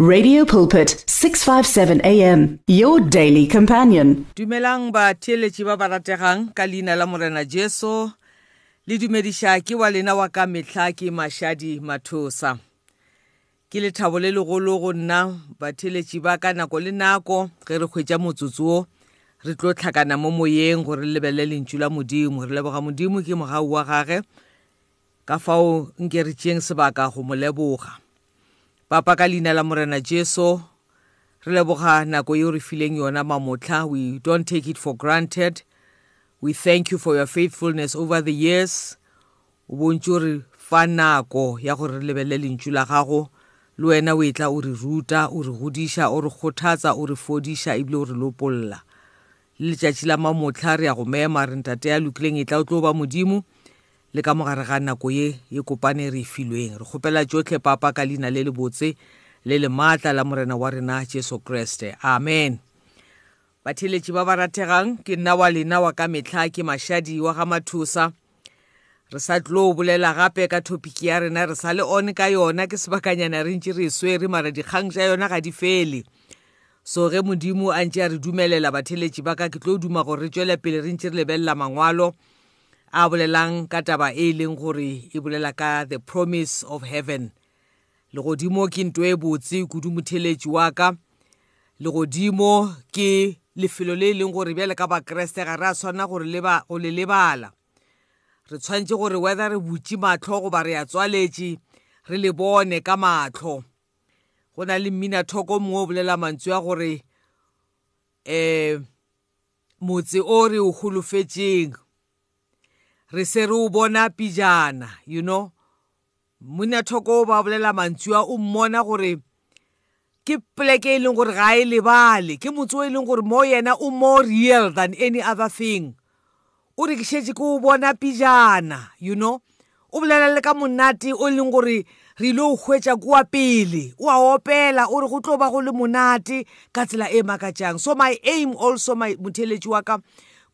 Radio Pulpit 657 AM your daily companion. dumelang ba ba rategang ka leina la morena jesu le dumediša ke wa lena wa ka mehla ke mašadi mathosa. Ke lethabo le legolo go nna batheeletši ba ka nako le nako ge re hwetša motsotso o re tlo tlhakana mo moyeng gore le lebelele lentšu la modimo re leboga modimo ke mogau wa gage ka fao nke re tšeeng sebaka go mo leboga. Papa ka leina la morena jesu re leboga nako yeo re fileng yona mamotla. We don't take it for granted. We thank you for your faithfulness over the years. O bontse o re fa nako ya gore re lebelele lentšu la gago le wena o e tla o re ruta o re godiša o re kgothatsa o re fodiša ebile o re lopolola le letšatši la mamotla re ya go mema re ntate ya lokileng e tla o tlo ba modimo. Le ka mogare ga nako ye ye kopane re e filweng. Re kgopela tsotlhe papa ka leina le le botse le le maatla la morena wa rena jesu kreste. Amen. Batheletši ba ba rategang ke nna wa lena wa ka mehla ke mašadi wa ga mathosa. Re sa tlo bolela gape ka topiki ya rena re sa le one ka yona ke sebakanyana re ntse re e swere mara dikgang tša yona ga di fele. So ge modimo a ntse a re dumelela batheletši ba ka ke tlo duma gore re tšwele pele re ntse re lebelela mangwalo. A bolelang ka taba e leng gore e bolela ka the promise of heaven. Legodimo ke nto e botse kudu motheletši wa ka. Legodimo ke lefelo le e leng gore bjale ka bakreste ga re a tshwana gore go le lebala. Re tshwanetse gore whether re butse matlho goba re a tswaletše re le bone ka matlho go na le mmina thoko mongwe o bolela mantswe a gore um motse o re o golofetseng re se re o bona pijana you know? Monna thoko ba bolela mantswe a o mmona gore ke poleke e leng gore ga e lebale ke motse o e leng gore mo yena o more real than any other thing. O re ke šetse ke o bona pijana you know? O bolela le ka monate o leng gore re ile o hwetša kua pele o a opela o re go tlo ba go le monate ka tsela e makatšang. So my aim also my motheletši wa ka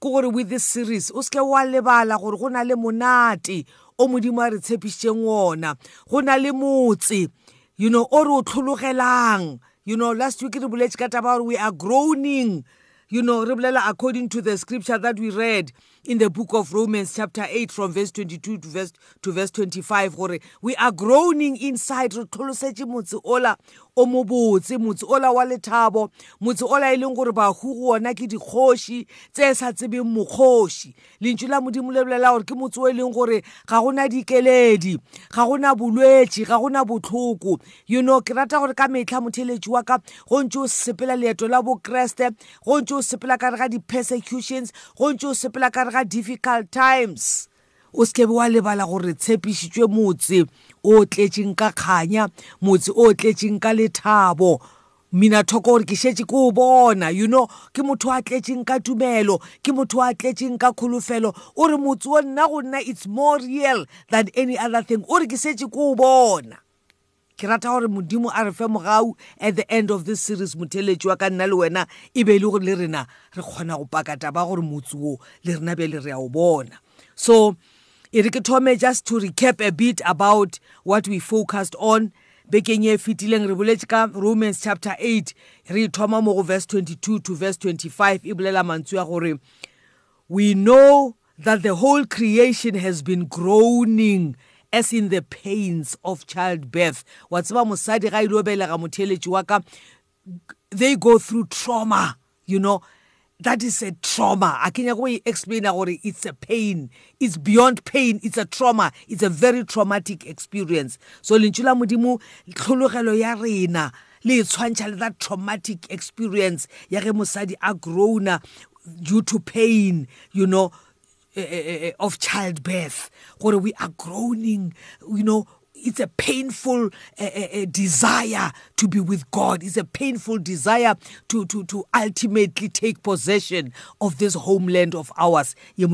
ke gore with this series o seke wa lebala gore go na le monate o modimo a re tshepišitšeng wona go na le motse you know o re o tlhologelang. You know last week re boletše ka taba gore we are groaning. You know re bolela according to the scripture that we read in the book of romans chapter 8 from verse 22 to verse, to verse 25 gore we are groaning inside re tlholosetše motse ola o mo botse motse ola wa lethabo motse ola e leng gore bahugo ona ke dikgoši tse sa tsebeng mokgoši. Lentšu la modimo le bolela gore ke motse o e leng gore ga gona dikeledi ga gona bolwetši ga gona botlhoko. You know ke rata gore ka metlha motheletši wa ka go ntse o sepela leeto la bokreste go ntse o sepela ka re ga di-persecutions go ntse o sepela ka re ga difficult times. O seke be wa lebala gore tshepišitšwe motse o tletšeng ka kganya motse o tletšeng ka lethabo. Minathoko gore ke šetše ke o bona you know ke motho a tletšeng ka tumelo ke motho a tletšeng ka kholofelo o re motse o nna go nna it's more real than any other thing o re ke šetše ke o bona. Ke rata gore modimo a re fe mogau at the end of this series motheletši wa ka nna le wena e be e le gore le rena re kgona go pakata ba gore motse o le rena bjale re a o bona. So e thome just to recap a bit about what we focused on. Bekeng e fetileng re boletse ka romans chapter 8 re thoma mo go verse 22 to verse 25 e bolela mantswe a gore we know that the whole creation has been groaning as in the pains of childbirth. Wa tseba mosadi ga ile o belega motheletši wa ka they go through trauma you know? That is a trauma. A ke nyako e explaina gore it's a pain. It's beyond pain. It's a trauma. It's a very traumatic experience. So lentšu la modimo tlhologelo ya rena le e tshwantšha le that traumatic experience ya ge mosadi a growna due to pain you know uh, uh, of childbirth. Gore we are groaning you know it's a painful uh, desire to be with God. It's a painful desire to, to, to ultimately take possession of this homeland of ours. We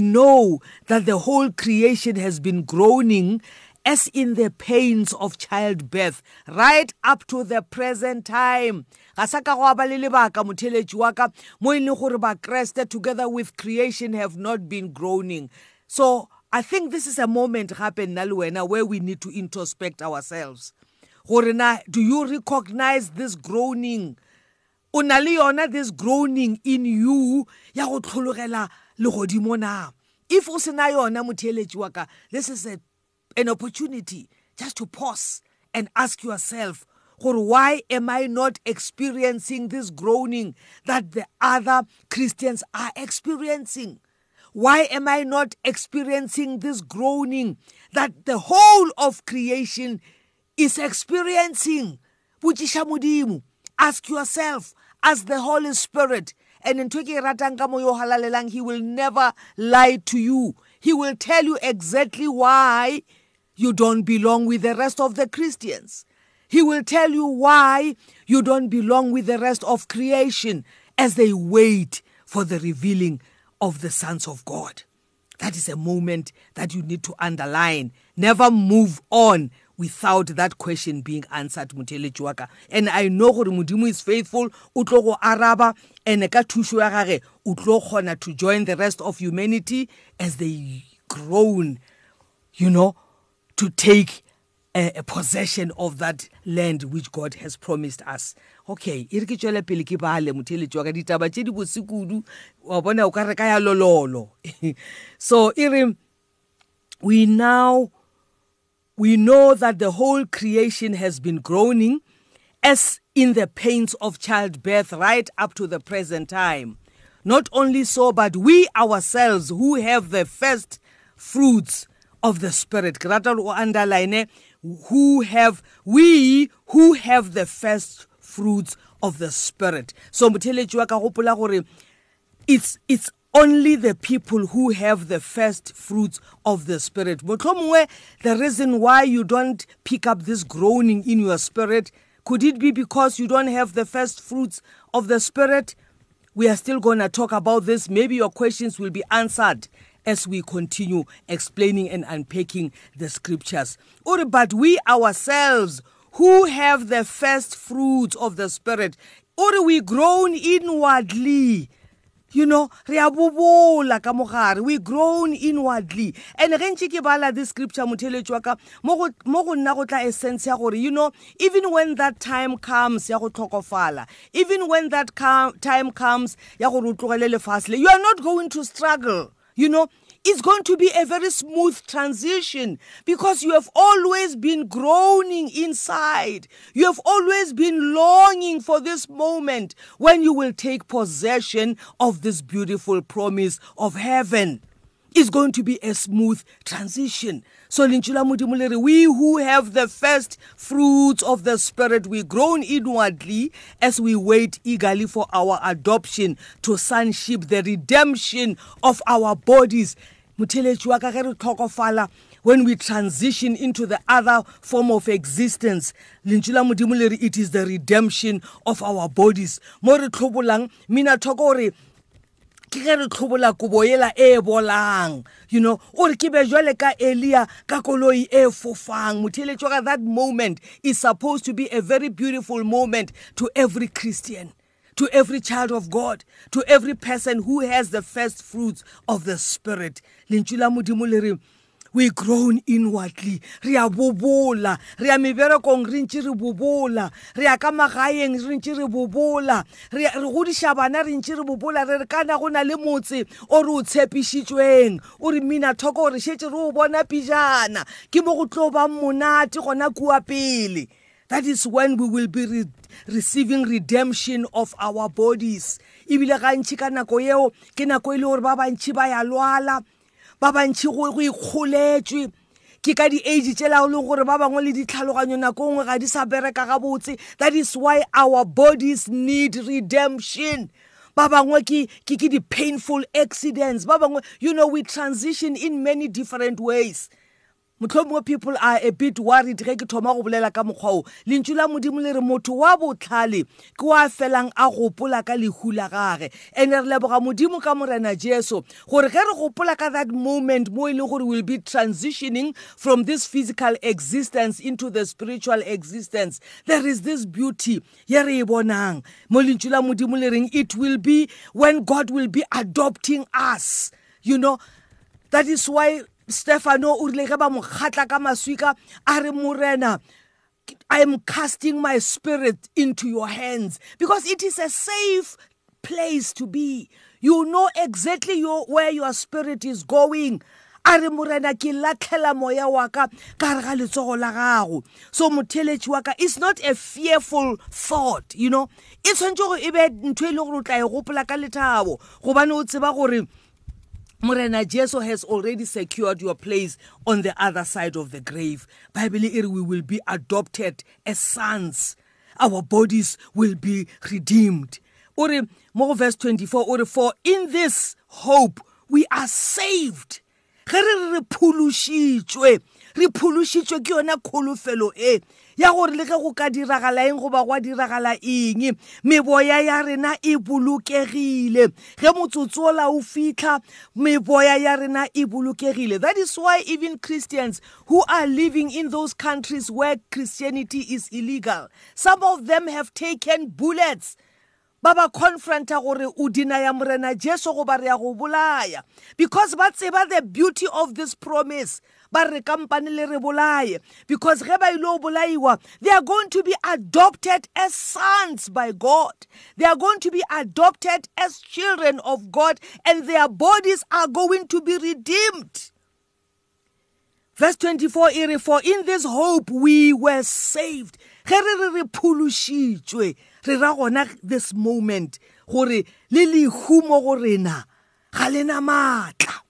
know that the whole creation has been groaning as in the pains of childbirth right up to the present time ga sa ka go aba le lebaka motheletši wa ka mo e leng gore bakreste together with creation have not been groaning so I think this is a moment gape nna le wena where we need to introspect ourselves. Gore na do you recognize this groaning? O na le yona this groaning in you ya go tlhologela legodimo na? If o se na yona motheeletši wa ka this is a, an opportunity just to pause and ask yourself gore why am i not experiencing this groaning that the other christians are experiencing? Why am i not experiencing this groaning that the whole of creation is experiencing? Botsiša modimo ask yourself as the holy spirit. And ntho ke e ratang ka moyo halalelang he will never lie to you. He will tell you exactly why you don't belong with the rest of the christians. He will tell you why you don't belong with the rest of creation as they wait for the revealing of the sons of god. That is a moment that you need to underline. Never move on without that question being answered motheletši wa ka and i know gore modimo is faithful o tlo go araba and ka thušo ya gage o tlo kgona to join the rest of humanity as they grown you know to take a, a possession of that land which god has promised us okay e re ke tswele pele ke bale motheletši wa ka ditaba tše di bose kudu wa bona o ka re ka ya lololo so e re we now we know that the whole creation has been groaning as in the pains of childbirth right up to the present time. Not only so, but we ourselves who have the first fruits of the Spirit. underline who have we who have the first fruits of the Spirit. So it's it's only the people who have the first fruits of the spirit mohlomongwe the reason why you don't pick up this groaning in your spirit could it be because you don't have the first fruits of the spirit we are still going to talk about this maybe your questions will be answered as we continue explaining and unpacking the scriptures. But we ourselves who have the first fruits of the spirit or we groan inwardly. You know re a bobola ka mogare we grown inwardly. And ge ntse ke bala this scripture motheletši wa ka mo go nna go tla essence ya gore you know even when that time comes ya go tlhokofala even when that time comes ya gore o tlogele lefasele you are not going to struggle. You know it's going to be a very smooth transition because you have always been groaning inside. You have always been longing for this moment when you will take possession of this beautiful promise of heaven. It's going to be a smooth transition. So we who have the first fruits of the Spirit, we groan inwardly as we wait eagerly for our adoption to sonship, the redemption of our bodies. when we transition into the other form of existence lentswe modimo le re it is the redemption of our bodies mo re tlhobolang mina thoko gore ke ge re tlhobola kobo ela e bolang you know ore ke be jwale ka elia ka koloi e fofang. Motheletso ka that moment is supposed to be a very beautiful moment to every christian to every child of god to every person who has the first fruits of the spirit. Lentswe la modimo le re we grown inwardly. Re a bobola. Re a meberekong re ntse re bobola. Re ya ka magaeng re ntse re bobola. Re godiša bana re ntse re bobola. Re re kana go na le motse o re o tshepišitšweng o re mina thoko gore šetse re o bona pijana. Ke mo go tlo bang monate gona kua pele. That is when we will be re receiving redemption of our bodies. Ebile gantšhi ka nako yeo ke nako e le gore ba bantšhi ba ya lwala. Ba bantšhi go ikgoletswe ke ka di-age tsela o leng gore ba bangwe le ditlhaloganyo nako nngwe ga di sa bereka gabotse. That is why our bodies need redemption. Ba bangwe ke ke ke di-painful accidents. Ba bangwe you know we transition in many different ways. Motlhomongwe people are a bit worried ge ke thoma go bolela ka mokgwa o lentšu la modimo le re motho wa botlhale ke wa felang a gopola ka lehu la gage. And re leboga modimo ka morena jesu gore ge re gopola ka that moment mo e leng gore will be transitioning from this physical existence into the spiritual existence there is this beauty ye re e bonang. Mo lentšu la modimo le reng it will be when god will be adopting us you know? That is why stefano o rile ge ba mo kgatla ka maswika a re morena I am casting my spirit into your hands because it is a safe place to be. You know exactly your, where your spirit is going. a re morena ke latlhela moya wa ka ka re ga letsogo la gago so motheletši wa ka is not a fearful thought you know e tshwanetse gore e be ntho e le gore o tla e gopola ka lethabo gobane o tseba gore Morena Jesu has already secured your place on the other side of the grave. Bible we will be adopted as sons. Our bodies will be redeemed. Ore mo verse 24 ore for in this hope we are saved. Re re phološitšwe re phološitšwe ke yona kgolofelo e ya gore le ge go ka diragala eng goba go a diragala eng? Meboya ya rena e bolokegile. Ge motsotso ola o fitlha meboya ya rena e bolokegile. That is why even christians who are living in those countries where christianity is illegal some of them have taken bullets. Ba ba confronta gore o dinaya morena jesu goba re ya go bolaya. Because ba tseba the beauty of this promise. Ba re kampane le re bolaye. Because ge ba ile o bolaiwa they are going to be adopted as sons by god. They are going to be adopted as children of god and their bodies are going to be redeemed. Verse 24 e re for in this hope we were saved. Ge re re re phološitšwe re ra gona this moment gore le lehu mo go rena ga lena maatla.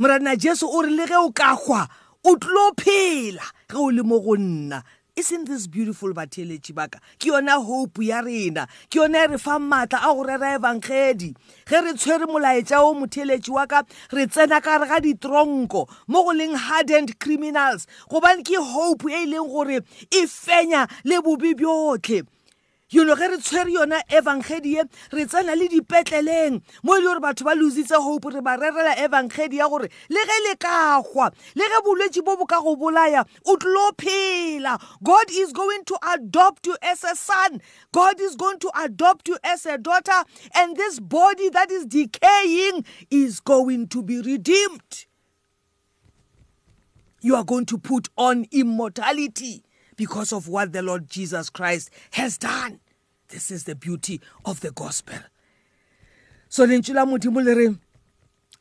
Morana jesu o re le ge o ka hwa o tlo phela ge o le mo go nna. Isn't this beautiful batheletši baka ke yona hope ya rena. Ke yona e re fa maatla a go rera evangedi ge re tshwere molaetša o motheletši wa ka re tsena ka re ga ditronko mo go leng hardened criminals. Gobane ke hope e e leng gore e fenya le bobe bjotlhe. You know ge re tshwere yona evangedi ye re tsena le dipetleleng mo e le gore batho ba lositse hope re ba rerela evangedi ya gore le ge le ka gwa le ge bolwetse bo bo ka go bolaya o tlo phela. God is going to adopt you as a son. God is going to adopt you as a daughter. And this body that is decaying is going to be redeemed. You are going to put on immortality. Because of what the Lord Jesus Christ has done. This is the beauty of the gospel. So lentswe modimo le re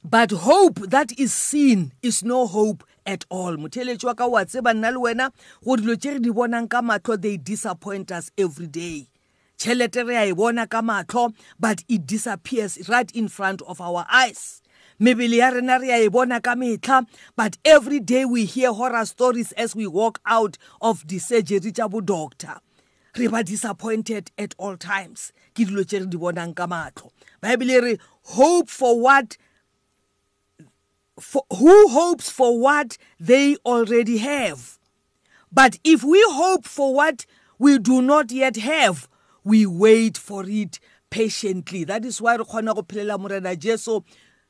but hope that is seen is no hope at all motheletši wa ka wa tseba nna le wena go dilo tše re di bonang ka matlho they disappoint us every day tšhelete re a e bona ka matlho but it disappears right in front of our eyes mebele ya rena re a e bona ka metlha but every day we hear horror stories as we walk out of di-surgery tša bodoctor re ba disappointed at all times. Ke dilo tše re di bonang ka matlho baebile re hope for what for, who hopes for what they already have? But if we hope for what we do not yet have we wait for it patiently. That is why re kgona go phelela morena jesu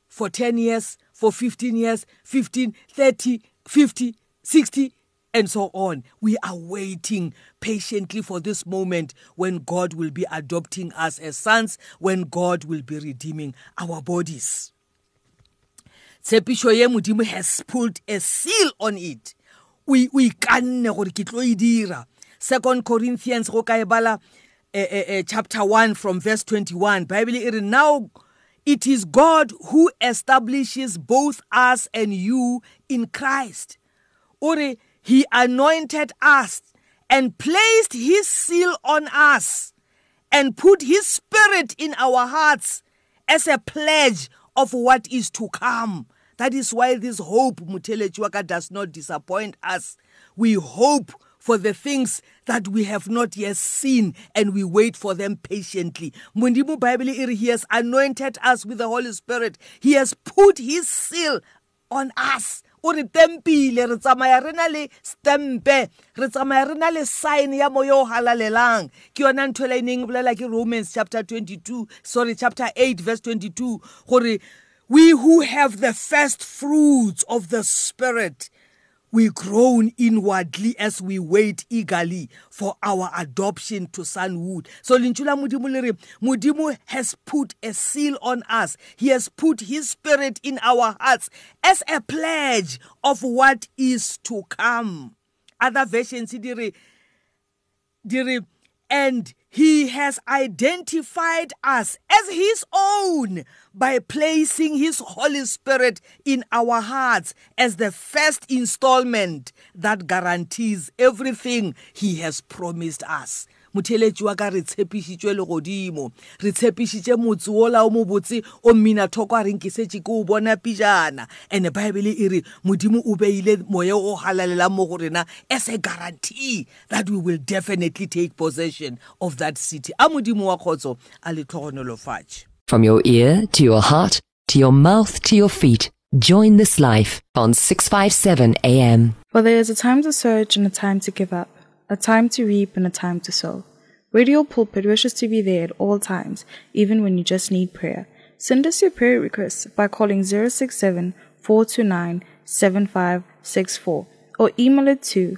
for 10 years, for 15 years, 15, 30, 50, 60, and so on. We are waiting patiently for this moment when God will be adopting us as sons, when God will be redeeming our bodies. tshepišo ye modimo has pulled a seal on it o ikanne gore ke tlo e dira second corinthians go ka e bala uh, uh, uh, chapter 1 from verse 21 bible e re now It is God who establishes both us and you in Christ. Ore, he anointed us and placed his seal on us and put his spirit in our hearts as a pledge of what is to come. That is why this hope, Mutele Chuaka, does not disappoint us. We hope for the things that we have not yet seen and we wait for them patiently. Mundimu Bible he has anointed us with the Holy Spirit. He has put his seal on us. o re tempile re tsamaya re na le stempe re tsamaya re na le sign ya moya o halalelang ke yona ntho e la neng bolela ke romans chapter 22 sorry chapter 8 verse 22 gore we who have the first fruits of the spirit we groan inwardly as we wait eagerly for our adoption to sonhood. So lentswe la modimo le re modimo has put a seal on us. He has put his spirit in our hearts as a pledge of what is to come. Other versions di re di re and he has identified us as his own by placing his Holy Spirit in our hearts as the first installment that guarantees everything he has promised us. Motheletši wa ka re tshepišitšwe le godimo re tshepišitše motse ola o mobotse o mmina thoko a reng ke setse ke o bona pijana. And bible e re modimo o beile moya o halalelang mo go rena as a guarantee that we will definitely take possession of that city. A modimo wa kgotso a le tlhogonolofatše From your ear to your heart to your mouth to your feet, join this life on 657 AM. For there is a time to search and a time to give up, a time to reap and a time to sow. Radio Pulpit wishes to be there at all times, even when you just need prayer. Send us your prayer requests by calling 067 429 7564 or email it to